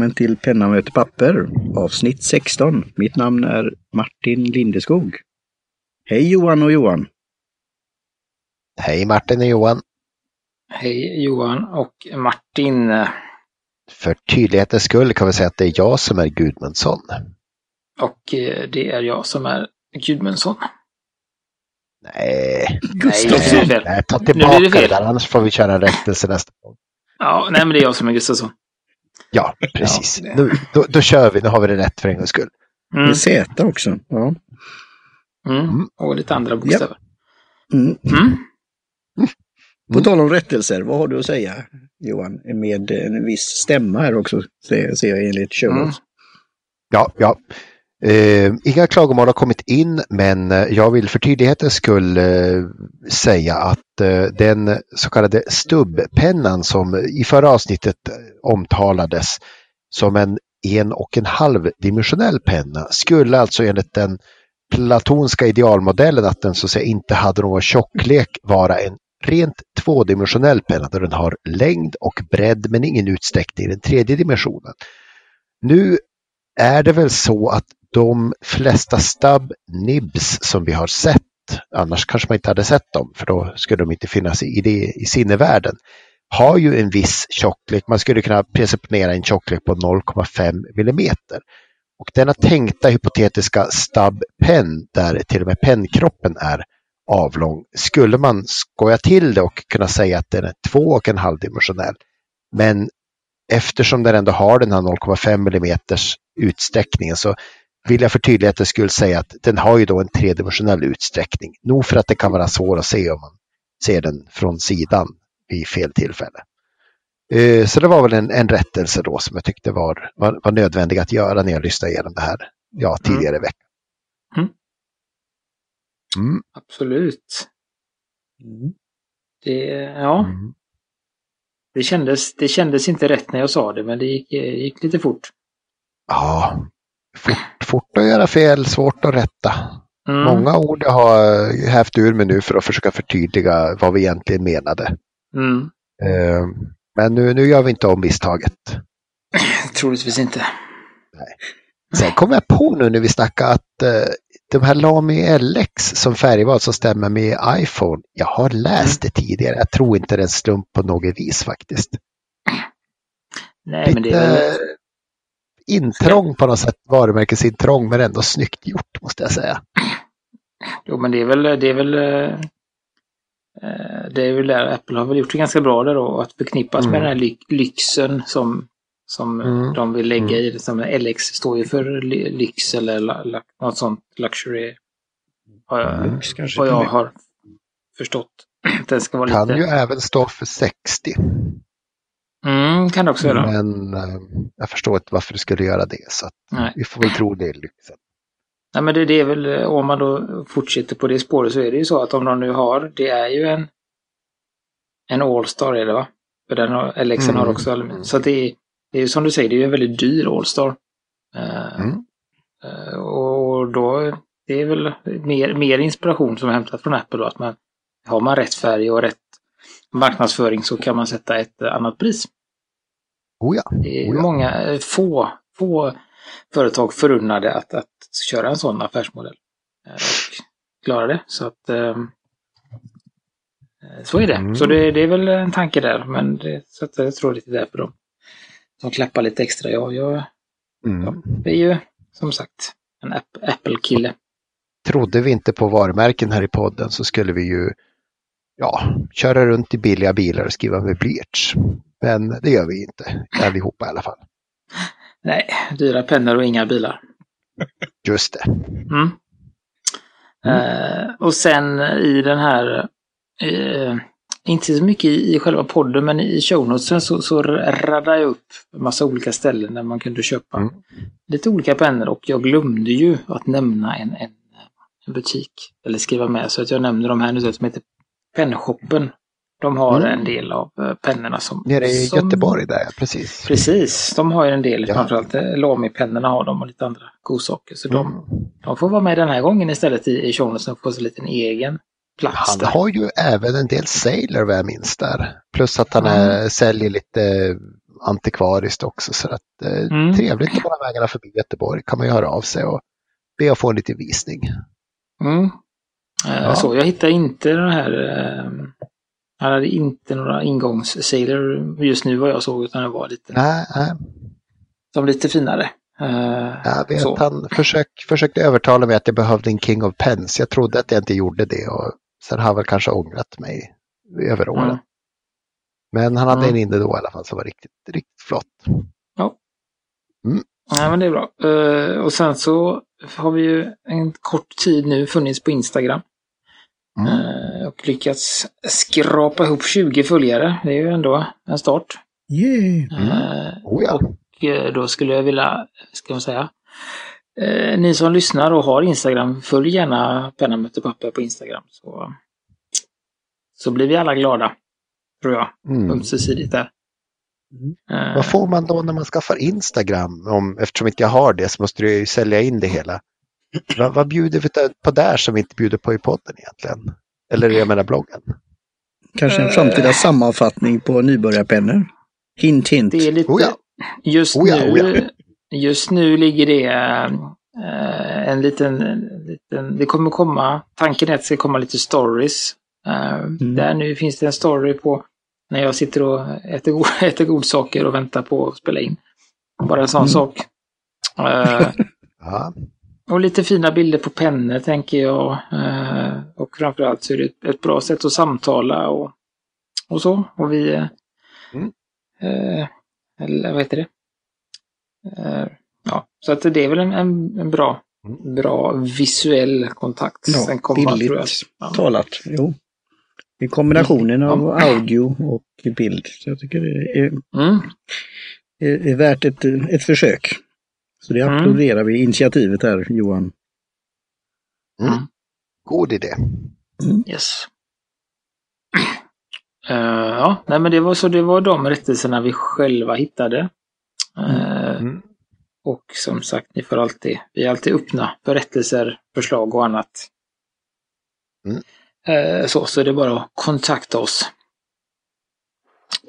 Välkommen till Penna möter papper, avsnitt 16. Mitt namn är Martin Lindeskog. Hej Johan och Johan! Hej Martin och Johan! Hej Johan och Martin! För tydlighetens skull kan vi säga att det är jag som är Gudmundsson. Och eh, det är jag som är Gudmundsson. Nej, Gustafsson! Nej, fel. nej ta Nu blir tillbaka det det fel. där, annars får vi köra en rättelse nästa gång. Ja, nej men det är jag som är Gustafsson. Ja, precis. Ja, Nu, då, då kör vi, nu har vi det rätt för en gångs skull. Mm. Med Z också. Ja. Mm. Och lite andra bokstäver. Mm. Mm. På tal om rättelser, vad har du att säga Johan? Med en viss stämma här också, ser jag enligt show Mm. Ja, ja. Uh, inga klagomål har kommit in, men eh, jag vill för tydlighetens skull uh, säga att uh, den så kallade stubbpennan som i förra avsnittet omtalades som en en och en halv dimensionell penna skulle alltså enligt den platonska idealmodellen att den så att säga inte hade någon tjocklek vara en rent tvådimensionell penna där den har längd och bredd men ingen utsträckning i den tredje dimensionen. Nu är det väl så att de flesta stub nibs som vi har sett, annars kanske man inte hade sett dem för då skulle de inte finnas i, det, i sinnevärlden, har ju en viss tjocklek. Man skulle kunna presupponera en tjocklek på 0,5 millimeter. Och denna tänkta hypotetiska stub pen där till och med pennkroppen är avlång, skulle man skoja till det och kunna säga att den är två och en halv dimensionell. Men eftersom den ändå har den här 0,5 millimeters utsträckningen så vill jag för tydlighetens skull säga att den har ju då en tredimensionell utsträckning. Nog för att det kan vara svårt att se om man ser den från sidan vid fel tillfälle. Eh, Så det var väl en, en rättelse då som jag tyckte var, var, var nödvändig att göra när jag lyssnade igenom det här ja, tidigare i veckan. Mm. Mm. Absolut. Mm. Det, ja, Mm. Det kändes, det kändes inte rätt när jag sa det, men det gick, gick lite fort. Ja, fort, fort att göra fel, svårt att rätta. Mm. Många ord jag har hävt ur mig nu för att försöka förtydliga vad vi egentligen menade. Mm. Eh, Men nu, nu gör vi inte om misstaget. Troligtvis inte. Sen kom jag på nu när vi snackade att eh, de här Lami LX som färgval som stämmer med iPhone, jag har läst det tidigare. Jag tror inte det är en slump på något vis faktiskt. Nej, men det Lite är väl... intrång på något sätt, varumärkesintrång, men ändå snyggt gjort måste jag säga. Jo, men det är väl, det är väl, eh, eh, det är väl där Apple har väl gjort det ganska bra där då, att förknippas med Mm. den här ly- lyxen som, som Mm. de vill lägga Mm. i det. Som LX står ju för ly- lyx eller något sånt luxury. Har jag, Lux kanske vad jag har förstått. Den ska vara Kan lite... ju även stå för 60. Mm, kan det också göra. Men eh, jag förstår inte varför det skulle göra det. Så vi får väl tro det är lyxen. Nej, men det, det är väl, eh, om man då fortsätter på det spåret så är det ju så att om de nu har, det är ju en en All-Star är det va? För den har, LXen har Mm. också aluminium. Så det är, det är ju som du säger, det är ju en väldigt dyr All-Star. Eh, Mm. eh, och då, det är väl mer, mer inspiration som är hämtat från Apple då, att man har man rätt färg och rätt marknadsföring så kan man sätta ett annat pris. Oh ja. Det är Oh ja. många, eh, få, få företag förunnade att, att köra en sån affärsmodell. Och klara det. Så att så är det. Mm. Så det, det är väl en tanke där. Men det, så att jag tror det är därför de, de klappar lite extra. Jag, jag, Mm. det är ju som sagt en App- Apple-kille. Trodde vi inte på varumärken här i podden så skulle vi ju ja, köra runt i billiga bilar och skriva med blyerts. Men det gör vi inte, allihopa i alla fall. Nej, dyra pennor och inga bilar. Just det. Mm. Eh, och sen i den här, eh, inte så mycket i, själva podden, men i shownotesen så, så raddade jag upp en massa olika ställen där man kunde köpa Mm. lite olika pennor och jag glömde ju att nämna en, en, en butik, eller skriva med, så att jag nämner de här nu som heter Pennshoppen. De har Mm. en del av eh, pennorna som... Nere i som, Göteborg där, precis. Precis, de har ju en del, Ja. framförallt eh, Lamy-pennorna har de och lite andra godsaker. Så de, Mm. de får vara med den här gången istället i, i showen och få sig en liten egen plats Han där. har ju även en del Sailor vad jag minns där. Plus att han är, säljer lite antikvariskt också. Så att, eh, Mm. trevligt man har vägarna förbi Göteborg kan man ju höra av sig och be att få en liten visning. Mm. Eh, Ja. Så jag hittade inte den här... Eh, han hade inte några ingångssidor just nu vad jag såg utan det var lite, Nej, nej. de lite finare. Eh, Jag vet, så. han försök, försökte övertala mig att jag behövde en King of Pens. Jag trodde att jag inte gjorde det och sen har jag väl kanske ångrat mig över åren. Mm. Men han hade Mm. en inne då i alla fall som var riktigt, riktigt flott. Ja, men det är bra. Eh, och sen så har vi ju en kort tid nu funnits på Instagram. Mm. Eh, och lyckats skrapa ihop 20 följare. Det är ju ändå en start. Yeah. Eh, Oh ja. och eh, då skulle jag vilja, ska man säga, eh, ni som lyssnar och har Instagram, följ gärna Penna möter papper på Instagram. Så, så blir vi alla glada, tror jag, Mm. ömsesidigt där. Eh, Vad får man då när man skaffar Instagram? Om, eftersom inte jag har det så måste du ju sälja in det hela. vad, vad bjuder vi på där som vi inte bjuder på i podden egentligen? Eller jag menar bloggen. Kanske en Eh. framtida sammanfattning på nybörjarpennor. Hint, hint. Det är lite... Oh ja. Just, Oh ja, nu, oh ja. Just nu ligger det eh, en liten, en liten... Det kommer komma... Tanken är att det ska komma lite stories. Eh, Där nu finns det en story på när jag sitter och äter, go- äter godsaker och väntar på att spela in. Bara en sån Mm. sak. Eh, och lite fina bilder på pennor tänker jag. Eh, och framförallt så är det ett, ett bra sätt att samtala och, och så. Och vi... eh, Mm. Eh, eller vad heter det? Eh, ja, så att det är väl en, en, en bra, Mm. bra visuell kontakt. Ja, Sen komma, bildligt Ja. talat. Jo. I kombinationen av audio och bild. Så jag tycker det är, Mm. är, är värt ett, ett försök. Så det Mm. applåderar vi initiativet här, Johan. Mm. God idé. Yes. Eh, ja, nej men det var så det var de rättelserna vi själva hittade. Eh, Mm. Och som sagt, ni får alltid, vi är alltid öppna för rättelser, förslag och annat. Mm. Eh, så, så det är bara att kontakta oss.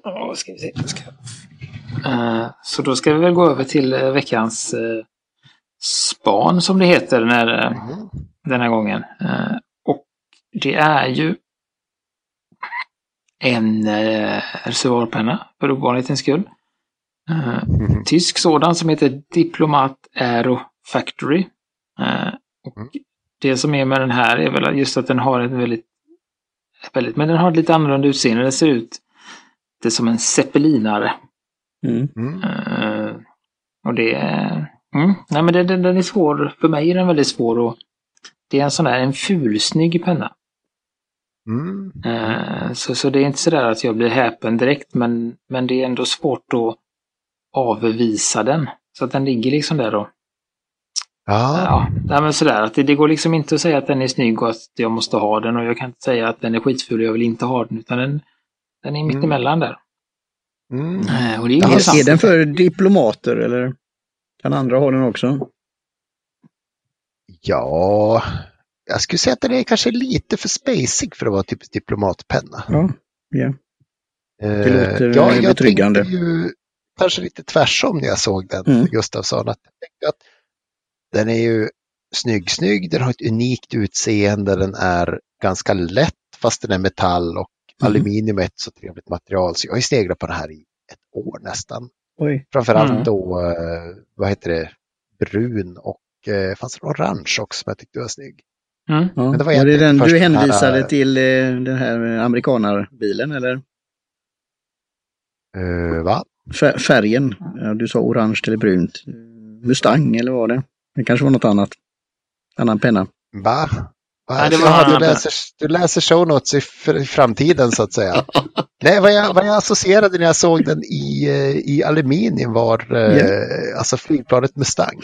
Ja, ska vi se. Ska... Eh, så då ska vi väl gå över till eh, veckans eh, span som det heter när, Mm. den här gången. Eh, och det är ju en eh, reservoarpenna för ovanlighetens skull. Eh, Mm. tysk sådan som heter Diplomat Aero Factory. Eh, och Mm. Det som är med den här är väl just att den har ett väldigt, väldigt men den har ett lite annorlunda utseende. Den ser ut det som en zeppelinare. Mm. Mm. Eh, och det är... Mm, nej men den, den, den är svår, för mig är den väldigt svår och det är en sån där, en fulsnygg penna. Mm. Eh, så, så det är inte sådär att jag blir häpen direkt men, men det är ändå svårt att avvisa den. Så att den ligger liksom där då. Ja. Ja, nej, men sådär att det, det går liksom inte att säga att den är snygg och att jag måste ha den och jag kan inte säga att den är skitful och jag vill inte ha den utan den, den är mittemellan där. Mm. Eh, och det är Jaha. Är den för diplomater eller kan andra ha den också? Ja, jag skulle säga att den är kanske lite för spacig för att vara typiskt diplomatpenna. Ja, ja. Eh, låter ja, jag betryggande. ju kanske lite tvärsom när jag såg den, Mm. Gustafsson. Att jag tänkte att den är ju snygg, snygg, den har ett unikt utseende, den är ganska lätt fast den är metall och Mm. aluminium är ett så trevligt material. Så jag har sneglat på det här i ett år nästan. Oj. Framförallt Mm. då, eh, vad heter det, brun och eh, fanns det orange också som jag tyckte var snygg. Mm. Men det var var det den du den här, hänvisade äh, till eh, den här amerikanarbilen eller? Eh, va? Fär- Färgen? Ja, du sa orange eller brunt. Mustang eller vad var det? Det kanske var något annat. Annan penna. Va? Va? Nej, det var Jaha, en du, läser, du läser show notes i, fr- i framtiden så att säga. Nej, vad jag, vad jag associerade när jag såg den i, eh, i aluminium var Ja. alltså flygplanet Mustang.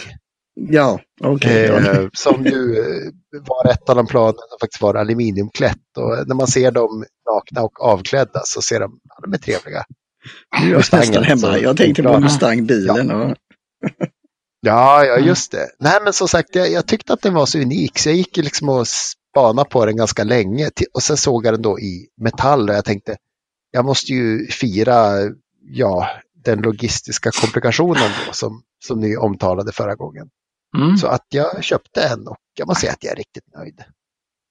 Ja, okej. ja. Eh, som ju eh, var ett av de planen som faktiskt var aluminiumklätt. Och när man ser dem nakna och avklädda så ser de, ja, de är trevliga. Jag nästan hemma. Jag tänkte på. Mustang-bilen. Ja. Ja, ja just det. Nej, men som sagt, jag, jag tyckte att den var så unik så jag gick liksom och spanade på den ganska länge. Och sen såg jag den då i metall och jag tänkte, jag måste ju fira, ja, den logistiska komplikationen då, som, som ni omtalade förra gången. Mm. Så att jag köpte en och jag måste säga att jag är riktigt nöjd.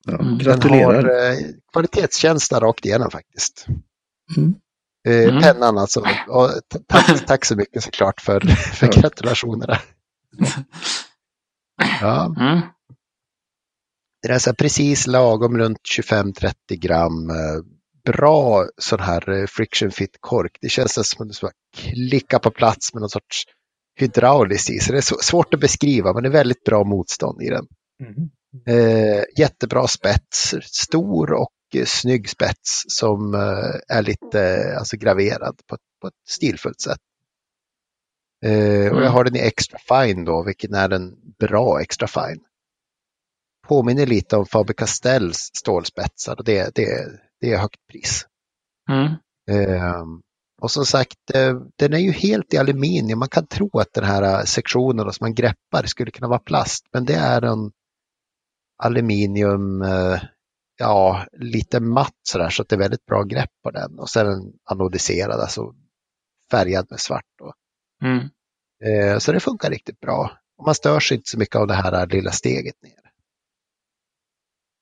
Ja, Mm. Den gratulerar. har eh, kvalitetskänsla rakt igenom faktiskt. Mm. Eh, Mm. Pennan alltså. Och tack, tack så mycket såklart för, för Ja. gratulationerna. Ja, Mm. det är så här precis lagom runt 25-30 gram. eh, Bra sån här eh, friction fit kork. Det känns som att ska klicka på plats med någon sorts hydrauliskt i. Så det är svårt att beskriva men det är väldigt bra motstånd i den. Mm. Eh, jättebra spets, stor och snygg spets som eh, är lite eh, alltså, graverad på, ett- på ett stilfullt sätt. Eh, och jag Mm. har den i extra fine då, vilket är en bra extra fine. Påminner lite om Faber-Castells stålspetsar och det, det, det är högt pris. Mm. Ehm, och som sagt, den är ju helt i aluminium. Man kan tro att den här sektionen som man greppar skulle kunna vara plast, men det är en aluminium, ja, lite matt sådär så att det är väldigt bra grepp på den. Och sen en anodiserad, alltså färgad med svart. Mm. Eh, så det funkar riktigt bra. Och man stör sig inte så mycket av det här lilla steget ner.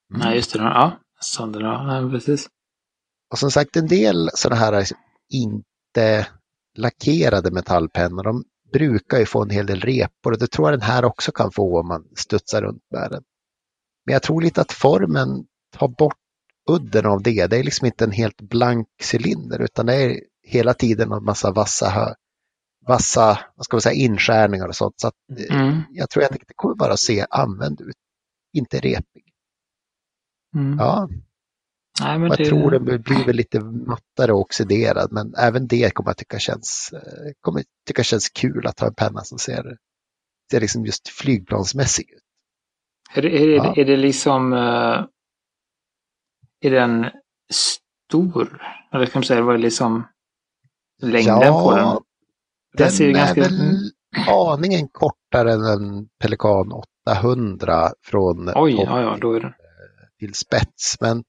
Nej, just det. Ja, Sander, ja, ja, precis. Och som sagt en del sådana här liksom inte lackerade metallpennor, de brukar ju få en hel del repor och det tror jag den här också kan få om man studsar runt med den. Men jag tror lite att formen tar bort udden av det. Det är liksom inte en helt blank cylinder utan det är hela tiden en massa vassa, vassa vad ska man säga, inskärningar och sånt. Så att, eh, Mm. jag tror att det kommer bara att se använd ut, inte repig. Mm. Ja, Nej, jag det... tror den blir väl lite mattare och oxiderad, men även det kommer jag tycka känns, eh, kommer tycka känns kul att ha en penna som ser, ser liksom just flygplansmässig ut. Är det, är, det, Ja. är det liksom... eh, är den stor? Eller kan man säga, vad är liksom längden på den? Den ser den är ganska... väl aningen kortare än en Pelikan 800 från Oj, topp ja, ja, då är den... till spets, men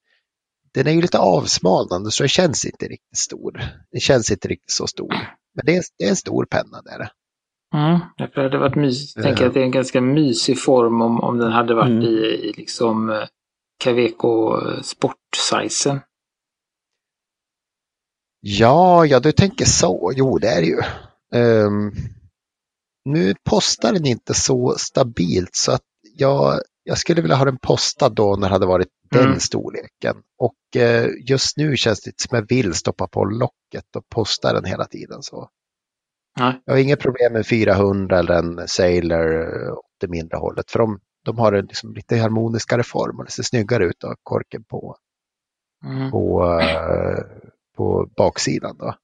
den är ju lite avsmalnande så den känns inte riktigt stor. Den känns inte riktigt så stor. Men det är, det är en stor penna det är det. Mm, därför hade det varit mys. Jag tänker Ja. att det är en ganska mysig form om, om den hade varit Mm. i, i liksom eh, Caveco eh, sportsizen. Ja, ja, du tänker så. Jo, det är det ju. Ehm, nu postar den inte så stabilt så att jag, jag skulle vilja ha den postad då när det hade varit den Mm. storleken. Och eh, just nu känns det som jag vill stoppa på locket och posta den hela tiden. Så. Nej. Jag har inga problem med 400 eller en Sailor eh, åt det mindre hållet. För de, de har en liksom lite harmoniskare form och det ser snyggare ut av korken på, Mm. på, eh, på baksidan. Då.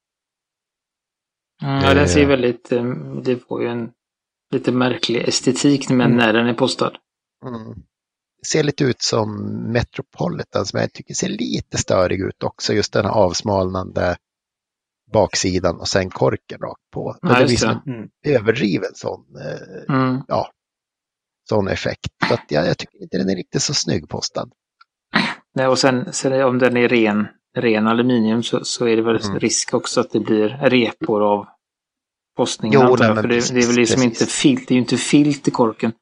Mm, ja, den ser Eh. väldigt... eh, Det får ju en lite märklig estetik men Mm. när den är postad. Mm. Det ser lite ut som Metropolitan som jag tycker ser lite störig ut också. Just den här avsmalnande baksidan och sen korken rakt på. Men Ja, det blir som en överdriven sån, eh, Mm. sån effekt. Så att jag, jag tycker inte den är riktigt så snygg postad. Nej, och sen, sen om den är ren, ren aluminium så, så är det väl Mm. risk också att det blir repor av postningen. Jo, nej, jag. För det, precis, det är väl liksom precis. inte filt, det är ju inte filt i korken.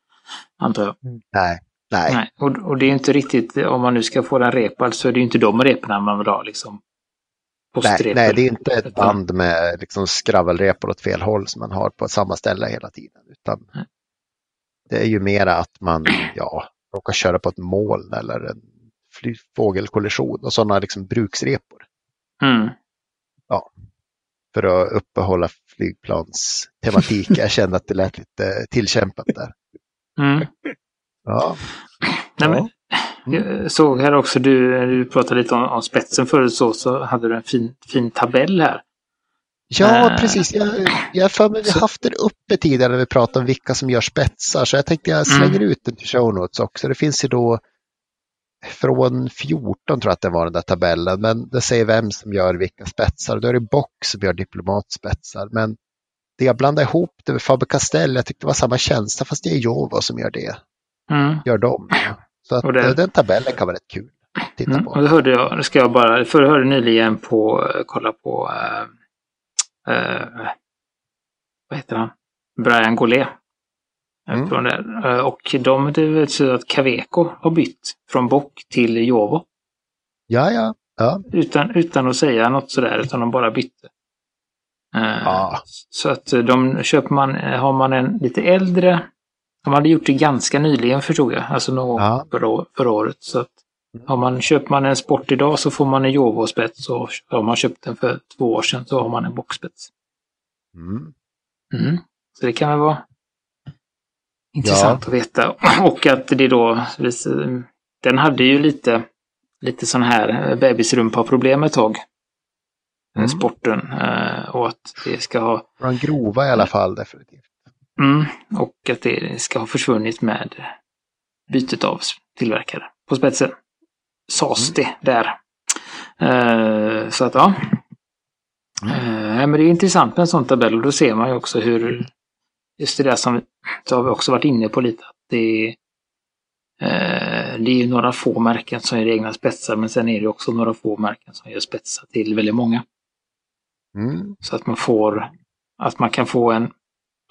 Antar jag. Nej, nej. Nej. Och, och det är inte riktigt, om man nu ska få den repad så är det ju inte de reporna man vill ha liksom. Nej, nej, det är inte ett band med liksom skravelsrepor åt fel håll som man har på samma ställe hela tiden. Utan Nej. Det är ju mera att man ja, råkar köra på ett moln eller en fly- fågelkollision och sådana liksom bruksrepor Mm. för att uppehålla flygplanstematiken. Jag kände att det lät lite tillkämpat där. Mm. Ja, Nej, men, jag såg här också, du, du pratade lite om, om spetsen förut så, så hade du en fin, fin tabell här. Ja Äh. precis. Jag, jag har för mig vi haft det uppe tidigare när vi pratade om vilka som gör spetsar. Så jag tänkte jag slänger Mm. ut den till show notes också. Det finns ju då från 14 tror jag att det var den där tabellen. Men det säger vem som gör vilka spetsar. Då är det Box som gör diplomatspetsar. Men det jag blandade ihop det med Faber-Castell, jag tyckte det var samma känsla fast det är Jovo som gör det. Mm. Gör dem. Så att det- eh, den tabellen kan vara rätt kul att titta Mm. på. Och det hörde jag, det ska jag bara, för jag hörde nyligen på, kolla på, äh, äh, vad heter han? Brian Goulet. Mm. Eh, Och de, det så att Caveco har bytt från Bock till Jovo. Ja, ja. ja. Utan, utan att säga något sådär, utan de bara bytte. Eh, Ja. Så att eh, de köper man, eh, har man en lite äldre, de hade gjort det ganska nyligen förstod jag, alltså någon Ja. förra, förra året. Så att. Har man, köper man en sport idag så får man en Jovo-spets och har man köpt den för två år sedan så har man en boxspets. Mm. Mm. Så det kan väl vara intressant att veta. Och att det då, den hade ju lite, lite sån här bebisrumpa-problem ett tag. Mm. Sporten. eh, Och att det ska ha Från grova i alla fall definitivt. Mm, och att det ska ha försvunnit med bytet av tillverkare på spetsen. Sas det där. Eh, så att ja. Eh, men det är intressant med en sån tabell och då ser man ju också hur just det där som så har vi också varit inne på lite. Att det, eh, det är ju några få märken som gör egna spetsar men sen är det också några få märken som gör spetsar till väldigt många. Mm. Så att man får, att man kan få en,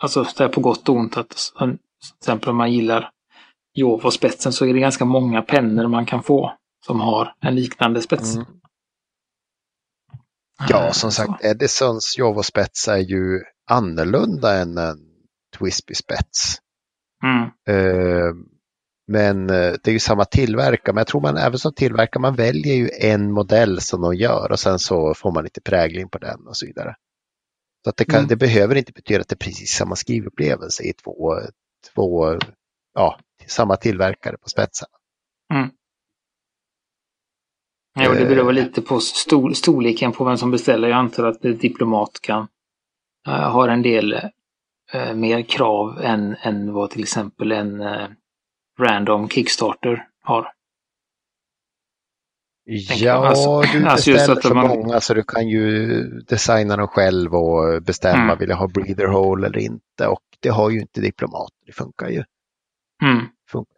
alltså det är på gott och ont att till exempel om man gillar Jovo-spetsen så är det ganska många pennor man kan få som har en liknande spets. Mm. Ja, som så. sagt, Edisons Jovo-spets är ju annorlunda än en Twisby-spets. Mm, Eh, men eh, det är ju samma tillverkare, men jag tror man även som tillverkare, man väljer ju en modell som de gör och sen så får man lite prägling på den och så vidare. Så att det, kan, Mm. det behöver inte betyda att det är precis samma skrivupplevelse i två, två ja, samma tillverkare på spetsarna. Jo, det Eh. beror väl lite på stor, storleken på vem som beställer. Jag antar att ett diplomat kan uh, har en del eh, mer krav än, än vad till exempel en eh, random Kickstarter har. Ja, Alltså- du alltså beställer att så man- många så du kan ju designa dem själv och bestämma, Mm. vill jag ha breather hole eller inte? Och det har ju inte diplomater, det funkar ju. Mm. funkar.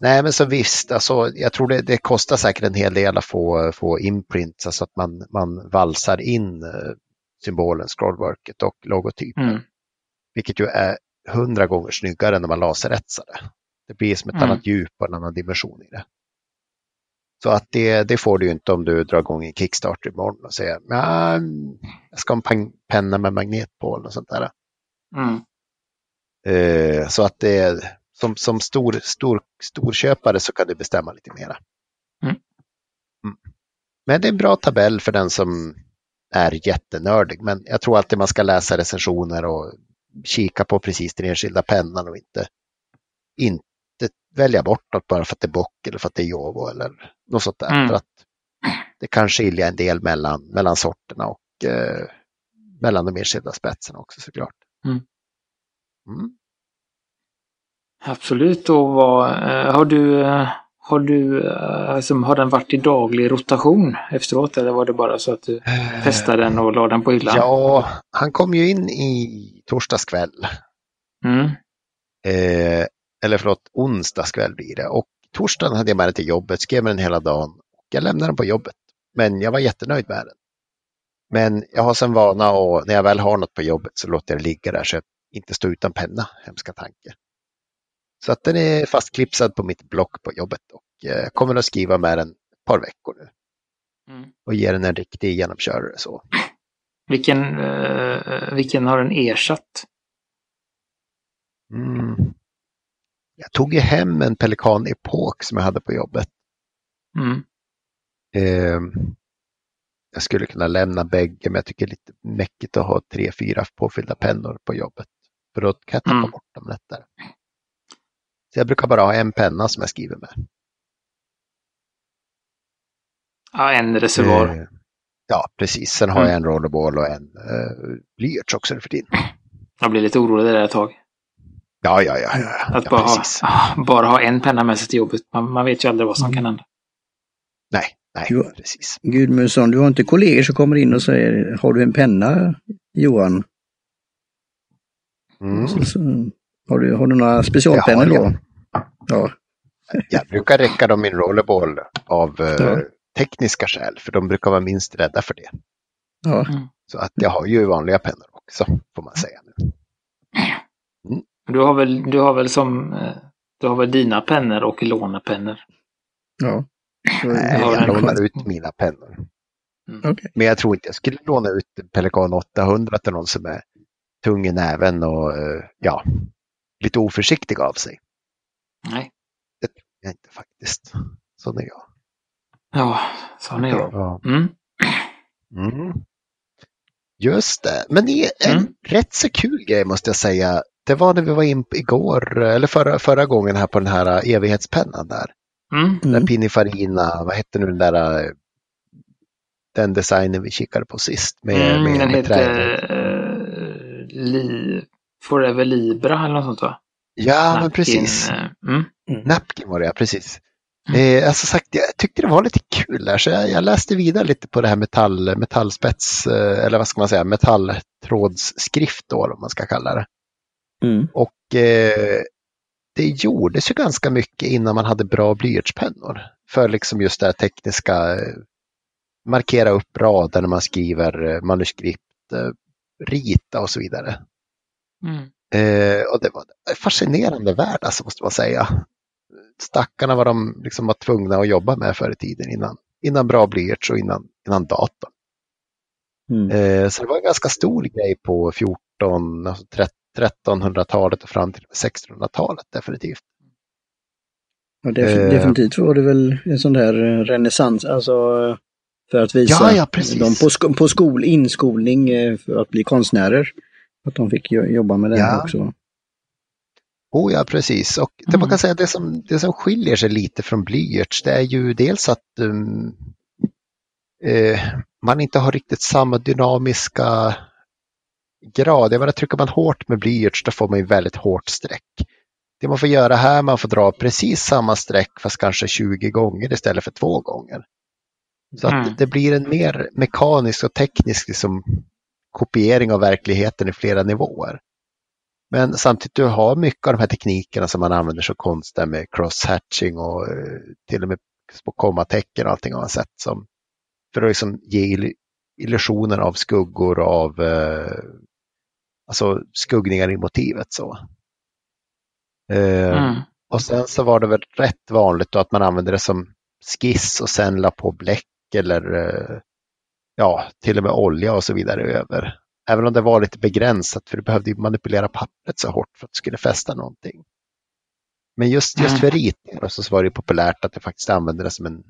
Nej, men så visst, alltså, jag tror det, det kostar säkert en hel del att få, få imprints, alltså att man, man valsar in eh, symbolen, scrollworket och logotypen. Mm. Vilket ju är hundra gånger snyggare när man laseretsar det. Det blir som ett Mm. annat djup och en annan dimension i det. Så att det, det får du ju inte om du drar igång en Kickstarter imorgon och säger "Ja, jag ska ha en penna med magnet på eller sånt där. Mm. Eh, så att det som, som stor, stor, storköpare så kan du bestämma lite mera. Mm. Mm. Men det är en bra tabell för den som är jättenördig. Men jag tror alltid man ska läsa recensioner och kika på precis den enskilda pennan och inte, inte välja bort något bara för att det är bock eller för att det är Jovo eller något sånt där. Mm. För att det kan skilja en del mellan, mellan sorterna och eh, mellan de enskilda spetserna också såklart. Mm. Mm. Absolut. Och vad, eh, har du, eh, har du, alltså, har den varit i daglig rotation efteråt eller var det bara så att du testade den och la den på hyllan? Ja, han kom ju in i torsdags kväll. Mm. Eh, eller förlåt, onsdags kväll blir det. Och torsdagen hade jag med den till jobbet, skrev med den hela dagen. Och jag lämnade den på jobbet. Men jag var jättenöjd med den. Men jag har sen vana och när jag väl har något på jobbet så låter jag det ligga där så jag inte står utan penna, hemska tanke. Så att den är fastklipsad på mitt block på jobbet och eh, kommer att skriva med den ett par veckor nu. Mm. Och ge den en riktig genomkörare så. Vilken, eh, vilken har den ersatt? Mm. Jag tog ju hem en Pelikan Epok som jag hade på jobbet. Mm. Eh, jag skulle kunna lämna bägge men jag tycker det är lite mäckigt att ha tre, fyra påfyllda pennor på jobbet. För då kan jag tappa Mm. bort dem lättare. Så jag brukar bara ha en penna som jag skriver med. Ja, en reservoar. Eh, ja, precis. Sen har Mm. jag en rollerball och en eh, blyerts också nu för tiden. Jag blir lite orolig där ett tag. Ja, ja, ja. ja, Att ja bara, ha, bara ha en penna med sig till jobbet. Man, man vet ju aldrig vad som kan hända. Nej, nej, Jo. precis. Gudmundsson, du har inte kollegor som kommer in och säger Har du en penna Johan? Mm. Så, så, har, du, har du några specialpennor då? Ja. Jag brukar räcka dem min rollerball av eh, Ja. tekniska skäl, för de brukar vara minst rädda för det. ja. Så att jag har ju vanliga pennor också. får man säga. nu. Du har väl, du har väl som, eh, du har väl dina pennor och lånepennor? Ja. Nej, jag lånar ut mina pennor. Okej. Men jag tror inte jag skulle låna ut Pelikan 800 till någon som är tung i näven och eh, ja, lite oförsiktig av sig. Nej. Det tror jag inte faktiskt. Sån är jag. Ja, sån är jag. Ja. Mm. Mm. Just det, men det är en Mm. rätt så kul grej måste jag säga. Det var när vi var in igår, eller förra, förra gången här på den här evighetspennan där. Mm. Den Mm. Pininfarina, vad hette nu den där, den designen vi kikade på sist. Med, Mm, med, den med heter eh, Li, Forever Libra eller något sånt va? Ja, men Napkin, precis. eh, Mm. Napkin var det, ja, precis. Mm. Eh, alltså sagt, jag tyckte det var lite kul där, så jag, jag läste vidare lite på det här metall, metallspets, eh, eller vad ska man säga, metalltrådsskrift då, om man ska kalla det. Mm. Och eh, det gjordes ju ganska mycket innan man hade bra blyertspennor. För liksom just det här tekniska, markera upp rader när man skriver manuskript, rita och så vidare. Mm. Eh, och det var en fascinerande värld, alltså, måste man säga. Stackarna var de liksom var tvungna att jobba med förr i tiden innan, innan bra blyerts och innan, innan datorn. Mm. Eh, så det var en ganska stor grej på 14, alltså 1300-talet och fram till 1600-talet definitivt. Ja, Eh. definitivt var det väl en sån där eh, renässans, alltså för att visa Ja, ja, dem på, sko- på skol, inskolning eh, för att bli konstnärer. Att de fick jo- jobba med det Ja. också. Oh ja, precis. Och det Mm. man kan säga det som, det som skiljer sig lite från blyerts det är ju dels att um, eh, man inte har riktigt samma dynamiska grad. Jag menar, trycker man hårt med blyerts då får man ju väldigt hårt streck. Det man får göra här, man får dra precis samma streck fast kanske 20 gånger istället för två gånger. Så Mm. att det blir en mer mekanisk och teknisk liksom, kopiering av verkligheten i flera nivåer. Men samtidigt du har mycket av de här teknikerna som man använder som konst där med cross-hatching och eh, till och med på kommatecken och allting har man sett som för att liksom ge ill- illusioner av skuggor av eh, alltså skuggningar i motivet. så. Eh, Mm. och sen så var det väl rätt vanligt då att man använde det som skiss och sen la på bläck eller eh, ja, till och med olja och så vidare över. Även om det var lite begränsat för du behövde manipulera pappret så hårt för att det skulle fästa någonting. Men just, just Mm. för ritningar så var det populärt att du faktiskt använde det som en...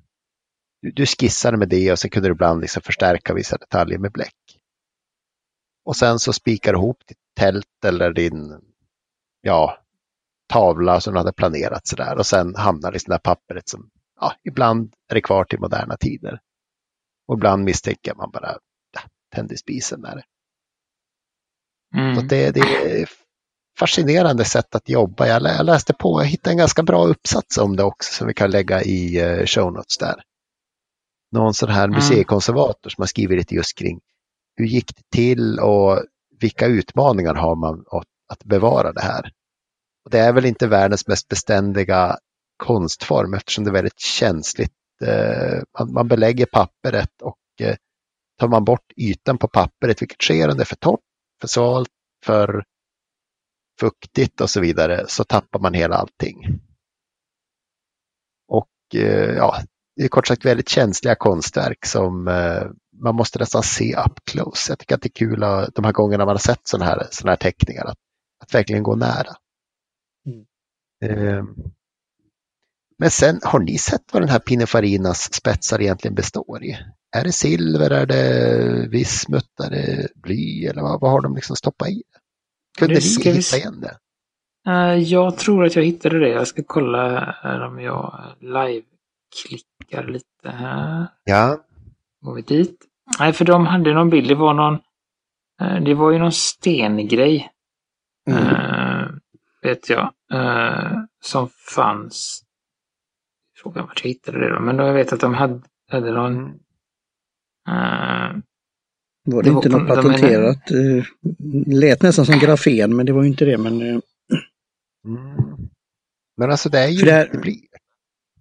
Du, skissade med det och sen kunde du ibland liksom förstärka vissa detaljer med bläck. Och sen så spikar du ihop ditt tält eller din ja, tavla som du hade planerat sådär och sen hamnar det i där pappret som ja, ibland är det kvar till moderna tider. Och ibland misstänker man bara ja, tände spisen med det. Så Mm. att det, det är fascinerande sätt att jobba. Jag, lä- jag läste på, jag hittade en ganska bra uppsats om det också som vi kan lägga i eh, show notes där. Någon sån här Mm. museikonservator som har skrivit lite just kring hur gick det till och vilka utmaningar har man att bevara det här. Och det är väl inte världens mest beständiga konstform eftersom det är väldigt känsligt. Eh, man, belägger pappret och eh, tar man bort ytan på pappret, vilket sker om det är för torrt, för svalt, för fuktigt och så vidare, så tappar man hela allting. Och eh, ja, det är kort sagt väldigt känsliga konstverk som man måste nästan se up close. Jag tycker att det är kul att, de här gångerna man har sett sådana här, såna här teckningar, att, att verkligen gå nära. Eh, men sen, har ni sett vad den här Pinefarinas spetsar egentligen består i? Är det silver, är det vismut, är det bly eller vad, vad har de liksom stoppat i? Kunde ni vi hitta igen det? Eh, jag tror att jag hittade det. Jag ska kolla här om jag live-klickar lite här. Ja, Går vi dit? Nej, för de hade någon bild. Det var någon... eh, Det var ju någon stengrej. Mm. eh, vet jag. eh, som fanns. Frågan vart jag hittade det då. Men då jag vet att de hade, hade någon... eh, Var det, Det var inte på- något de patenterat? Eh, lät nästan som grafen, men det var ju inte det. Men Mm. Men alltså det är ju För det är- inte bly.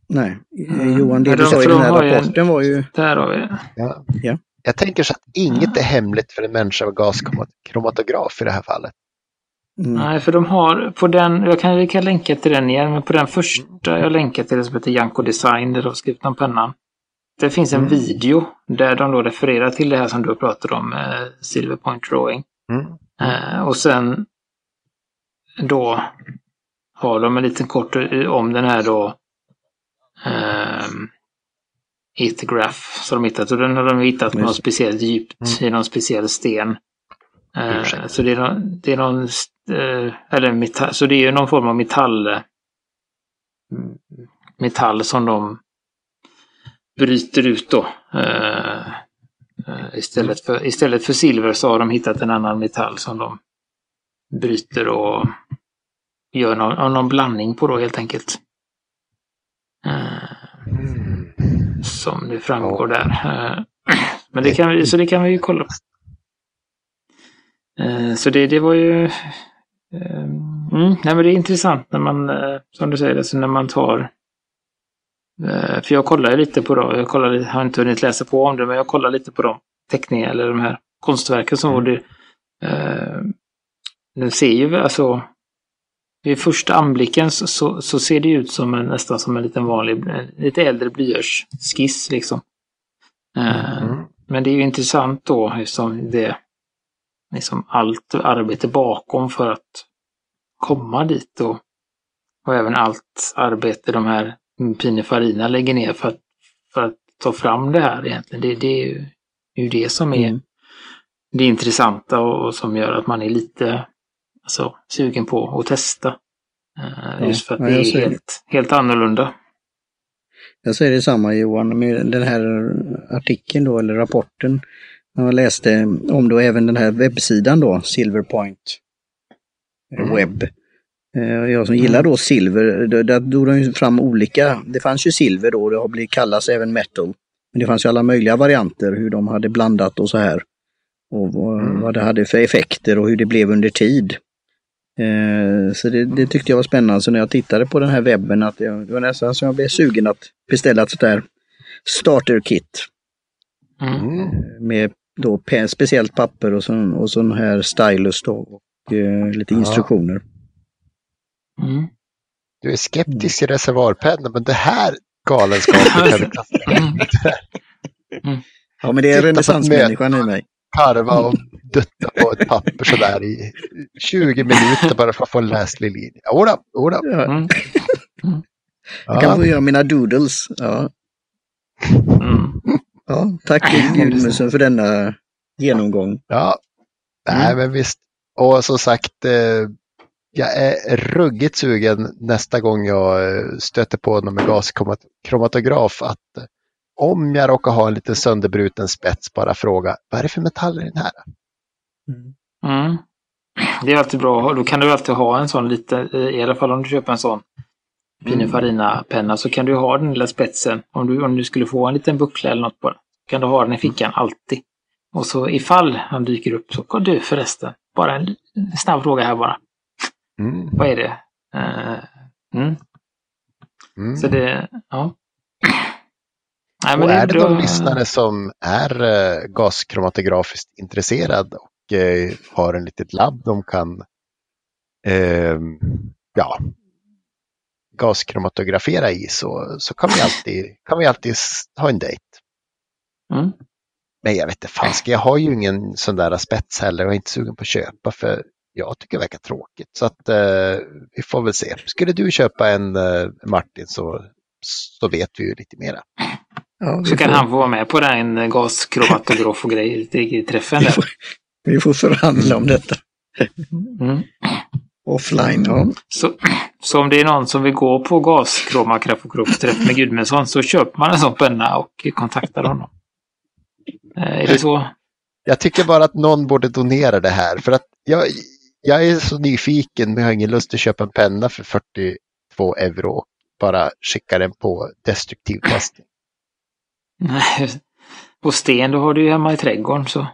nej, Mm. Johan, det Men du de- sa i den de här ju en- rapporten var ju... där har vi det. Ja. Jag tänker så att inget är hemligt för en människa med gaskromatograf i det här fallet. Mm. Nej, för de har på den, jag kan, kan länka till den igen, men på den första jag länkade till, som heter Janko Design, där de skrivit om pennan. Det finns en mm. video där de då refererar till det här som du pratade om, eh, Silver Point Drawing. Mm. Eh, och sen då har de en liten kort om den här då eh, Ethergraph som de hittat. Och den har de hittat på något speciellt djupt mm. i någon speciell sten. Eh, så det är någon, det är någon eh, Eh, eller metall, så det är någon form av metall eh, metall som de bryter ut då. Eh, istället, för, istället för silver så har de hittat en annan metall som de bryter och gör någon, någon blandning på då helt enkelt. Mm. Som det framgår där. Men det kan vi, så det kan vi ju kolla på. Så det, det var ju... Mm, nej men det är intressant när man, som du säger, alltså när man tar för jag kollar lite på det, jag kollar, har inte hunnit läsa på om det, men jag kollar lite på de teckningar eller de här konstverken som mm. det. Eh, den ser ju alltså vid första anblicken så, så, så, ser det ut som en, nästan som en liten vanlig, lite äldre blyertsskiss liksom. Eh, mm. Men det är ju intressant då eftersom det liksom allt arbete bakom för att komma dit och, och även allt arbete de här Pininfarina lägger ner för att, för att ta fram det här egentligen. Det, det är ju, ju det som är mm. det intressanta och, och, som gör att man är lite alltså, sugen på att testa. Uh, just för att ja, det är säger... helt, helt annorlunda. Jag säger detsamma Johan, med den här artikeln då, eller rapporten. Jag läste om då även den här webbsidan då, Silverpoint mm. Webb. Eh, jag som gillar mm. då silver, där drog de fram olika, det fanns ju silver då, det har blivit kallas även metal. Men det fanns ju alla möjliga varianter hur de hade blandat och så här. Och mm. vad det hade för effekter och hur det blev under tid. Eh, så det, det, tyckte jag var spännande. Så när jag tittade på den här webben, att det, var nästan så jag blev sugen att beställa ett sånt där starter kit. Mm. Eh, med då speciellt papper och sån, och sån här stylus då, och eh, lite ja. instruktioner. Mm. Du är skeptisk till reservoarpennan, men det här galenskapet kan du kasta mm. Ja, men det är renässansmänniskan i mig. Karva och dutta på ett papper sådär i 20 minuter bara för att få en läslig linje. Jodå, jodå. Ja. Mm. Jag kan få göra mina doodles. Ja. Mm. Ja, tack Gudmundsson för denna genomgång. Ja, nej mm. men visst. Och som sagt, eh, jag är ruggigt sugen nästa gång jag eh, stöter på någon med gaskromatograf att eh, om jag råkar ha en lite sönderbruten spets bara fråga vad är det för metaller i den här? Mm. Mm. Det är alltid bra. Då kan du alltid ha en sån lite, i alla fall om du köper en sån Pininfarina-penna så kan du ha den lilla spetsen. Om du, om du skulle få en liten buckla eller något på den. Kan du ha den i fickan alltid. Och så ifall han dyker upp så kan du förresten, bara en snabb fråga här bara. Mm. Vad är det? Uh, mm. Mm. Så det, ja. Nej, och är det någon lyssnare som är uh, gaskromatografiskt intresserad och uh, har en litet labb de kan uh, ja, gaskromatografera i så, så kan, vi alltid, kan vi alltid ha en dejt. Mm. Men jag vet inte, fan, jag har ju ingen sån där spets heller och är inte sugen på att köpa för jag tycker verkar tråkigt. Så att eh, vi får väl se. Skulle du köpa en eh, Martin så, så vet vi ju lite mera. Ja, så kan han få vara med på den gaskromatograf och grejer i träffen. Vi får, vi får förhandla om detta. Mm. Offline, ja. Så, så om det är någon som vill gå på gaskromatograf med Gudmundsson så köper man en sån penna och kontaktar honom. Eh, är det så? Jag tycker bara att någon borde donera det här för att jag, jag är så nyfiken men jag har ingen lust att köpa en penna för 42 euro och bara skicka den på destruktiv testning. Nej, på sten då har du ju hemma i trädgården så.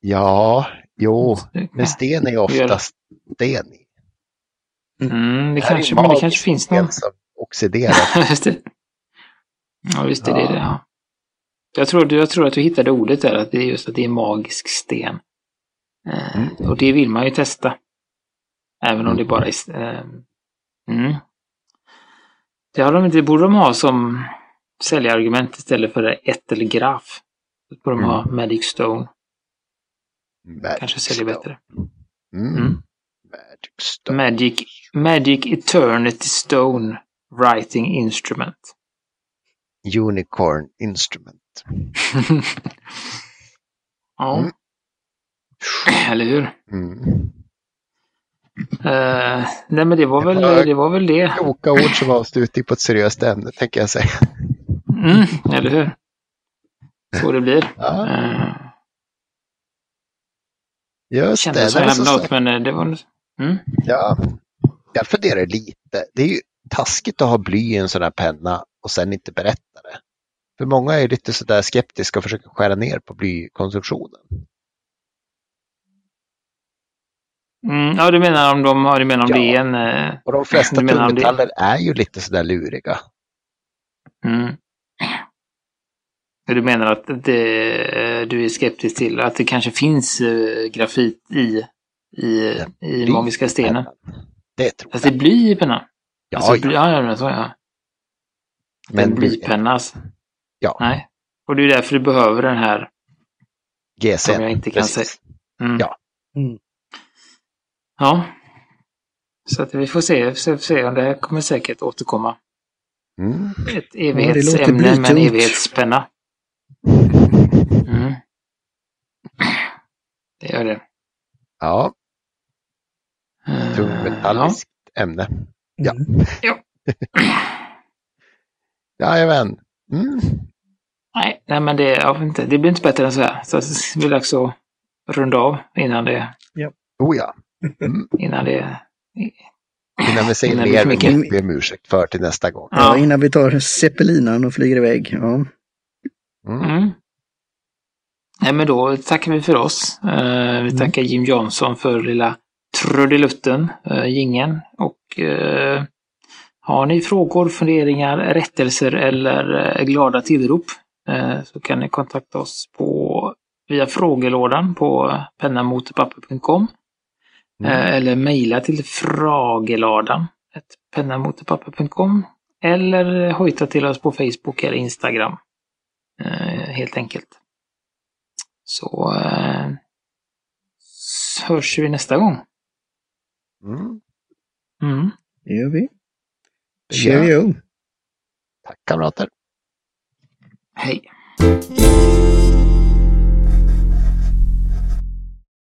Ja, jo, men sten är oftast sten i. Mm, det, kanske, men det kanske finns någon. Som oxiderar. ja, visst är det det. Ja. Jag tror, jag tror att du hittade ordet där, att det är just att det är magisk sten. Eh, Mm. Och det vill man ju testa. Även om det bara är... Eh, mm. Det, har de, inte- det borde de ha som säljargument istället för ett eller graf. Då borde de ha Magic Stone. Kanske säljer bättre. Mm. Magic Stone. Magic, Magic Eternity Stone Writing Instrument. Unicorn Instrument. ja. Mm. Eller hur? Mm. Eh, nej men det var väl det. Var väl det. Kloka ord som avslutning på ett seriöst ämne, tänker jag säga. Mm, eller hur? Så det blir. Ja, Uh, just det. Nej, men jävla så- något men eh, det var... Mm. Ja, jag funderar lite. Det är ju taskigt att ha bly i en sån här penna och sen inte berätta det. För många är lite sådär skeptiska och försöker skära ner på blykonsumtionen. Mm, ja, du menar om de har, du menar om Ja. det är en... eh, Och de flesta det- tungmetaller är ju lite sådär luriga. Mm. Du menar att det, du är skeptisk till att det kanske finns eh, grafit i, i, i magiska stenen? Det tror Att det är jag. bly i pennan? Ja, alltså, ja. bly, ja, ja, men så ja. Men en blypenna alltså. Ja. Nej. Och det är därför du behöver den här GSM. som jag inte kan precis. säga. Mm. Ja. Mm. Ja. Så att vi får se, se, se om det här kommer säkert återkomma. Mm. Ett evighetsämne med en evighetspenna. Mm. Det gör det. Ja, Eh, tungmetalliskt ämne. Ja. Mm. Jajamän. Mm. Nej, nej, men det, jag vet inte, det blir inte bättre än så här. Så det blir dags att runda av innan det, Oh ja. Mm. innan det... Innan vi säger Innan mer vi mycket. måste be om ursäkt för till nästa gång. Ja, innan vi tar zeppelinan och flyger iväg. Ja. Mm. Mm. Nej, men då tackar vi för oss. Eh, vi tackar Jim Johnson för lilla trudelutten, uh, gingen. Och eh, har ni frågor, funderingar, rättelser eller eh, glada tillrop eh, så kan ni kontakta oss på via frågelådan på pennamotpapper.com Mm. eh, eller mejla till frageladan pennamotpapper.com eller hojta till oss på Facebook eller Instagram. Eh, helt enkelt. Så eh, hörs vi nästa gång. Mm. Mm. Det gör vi. Det Cheerio! Tack kamrater! Hej!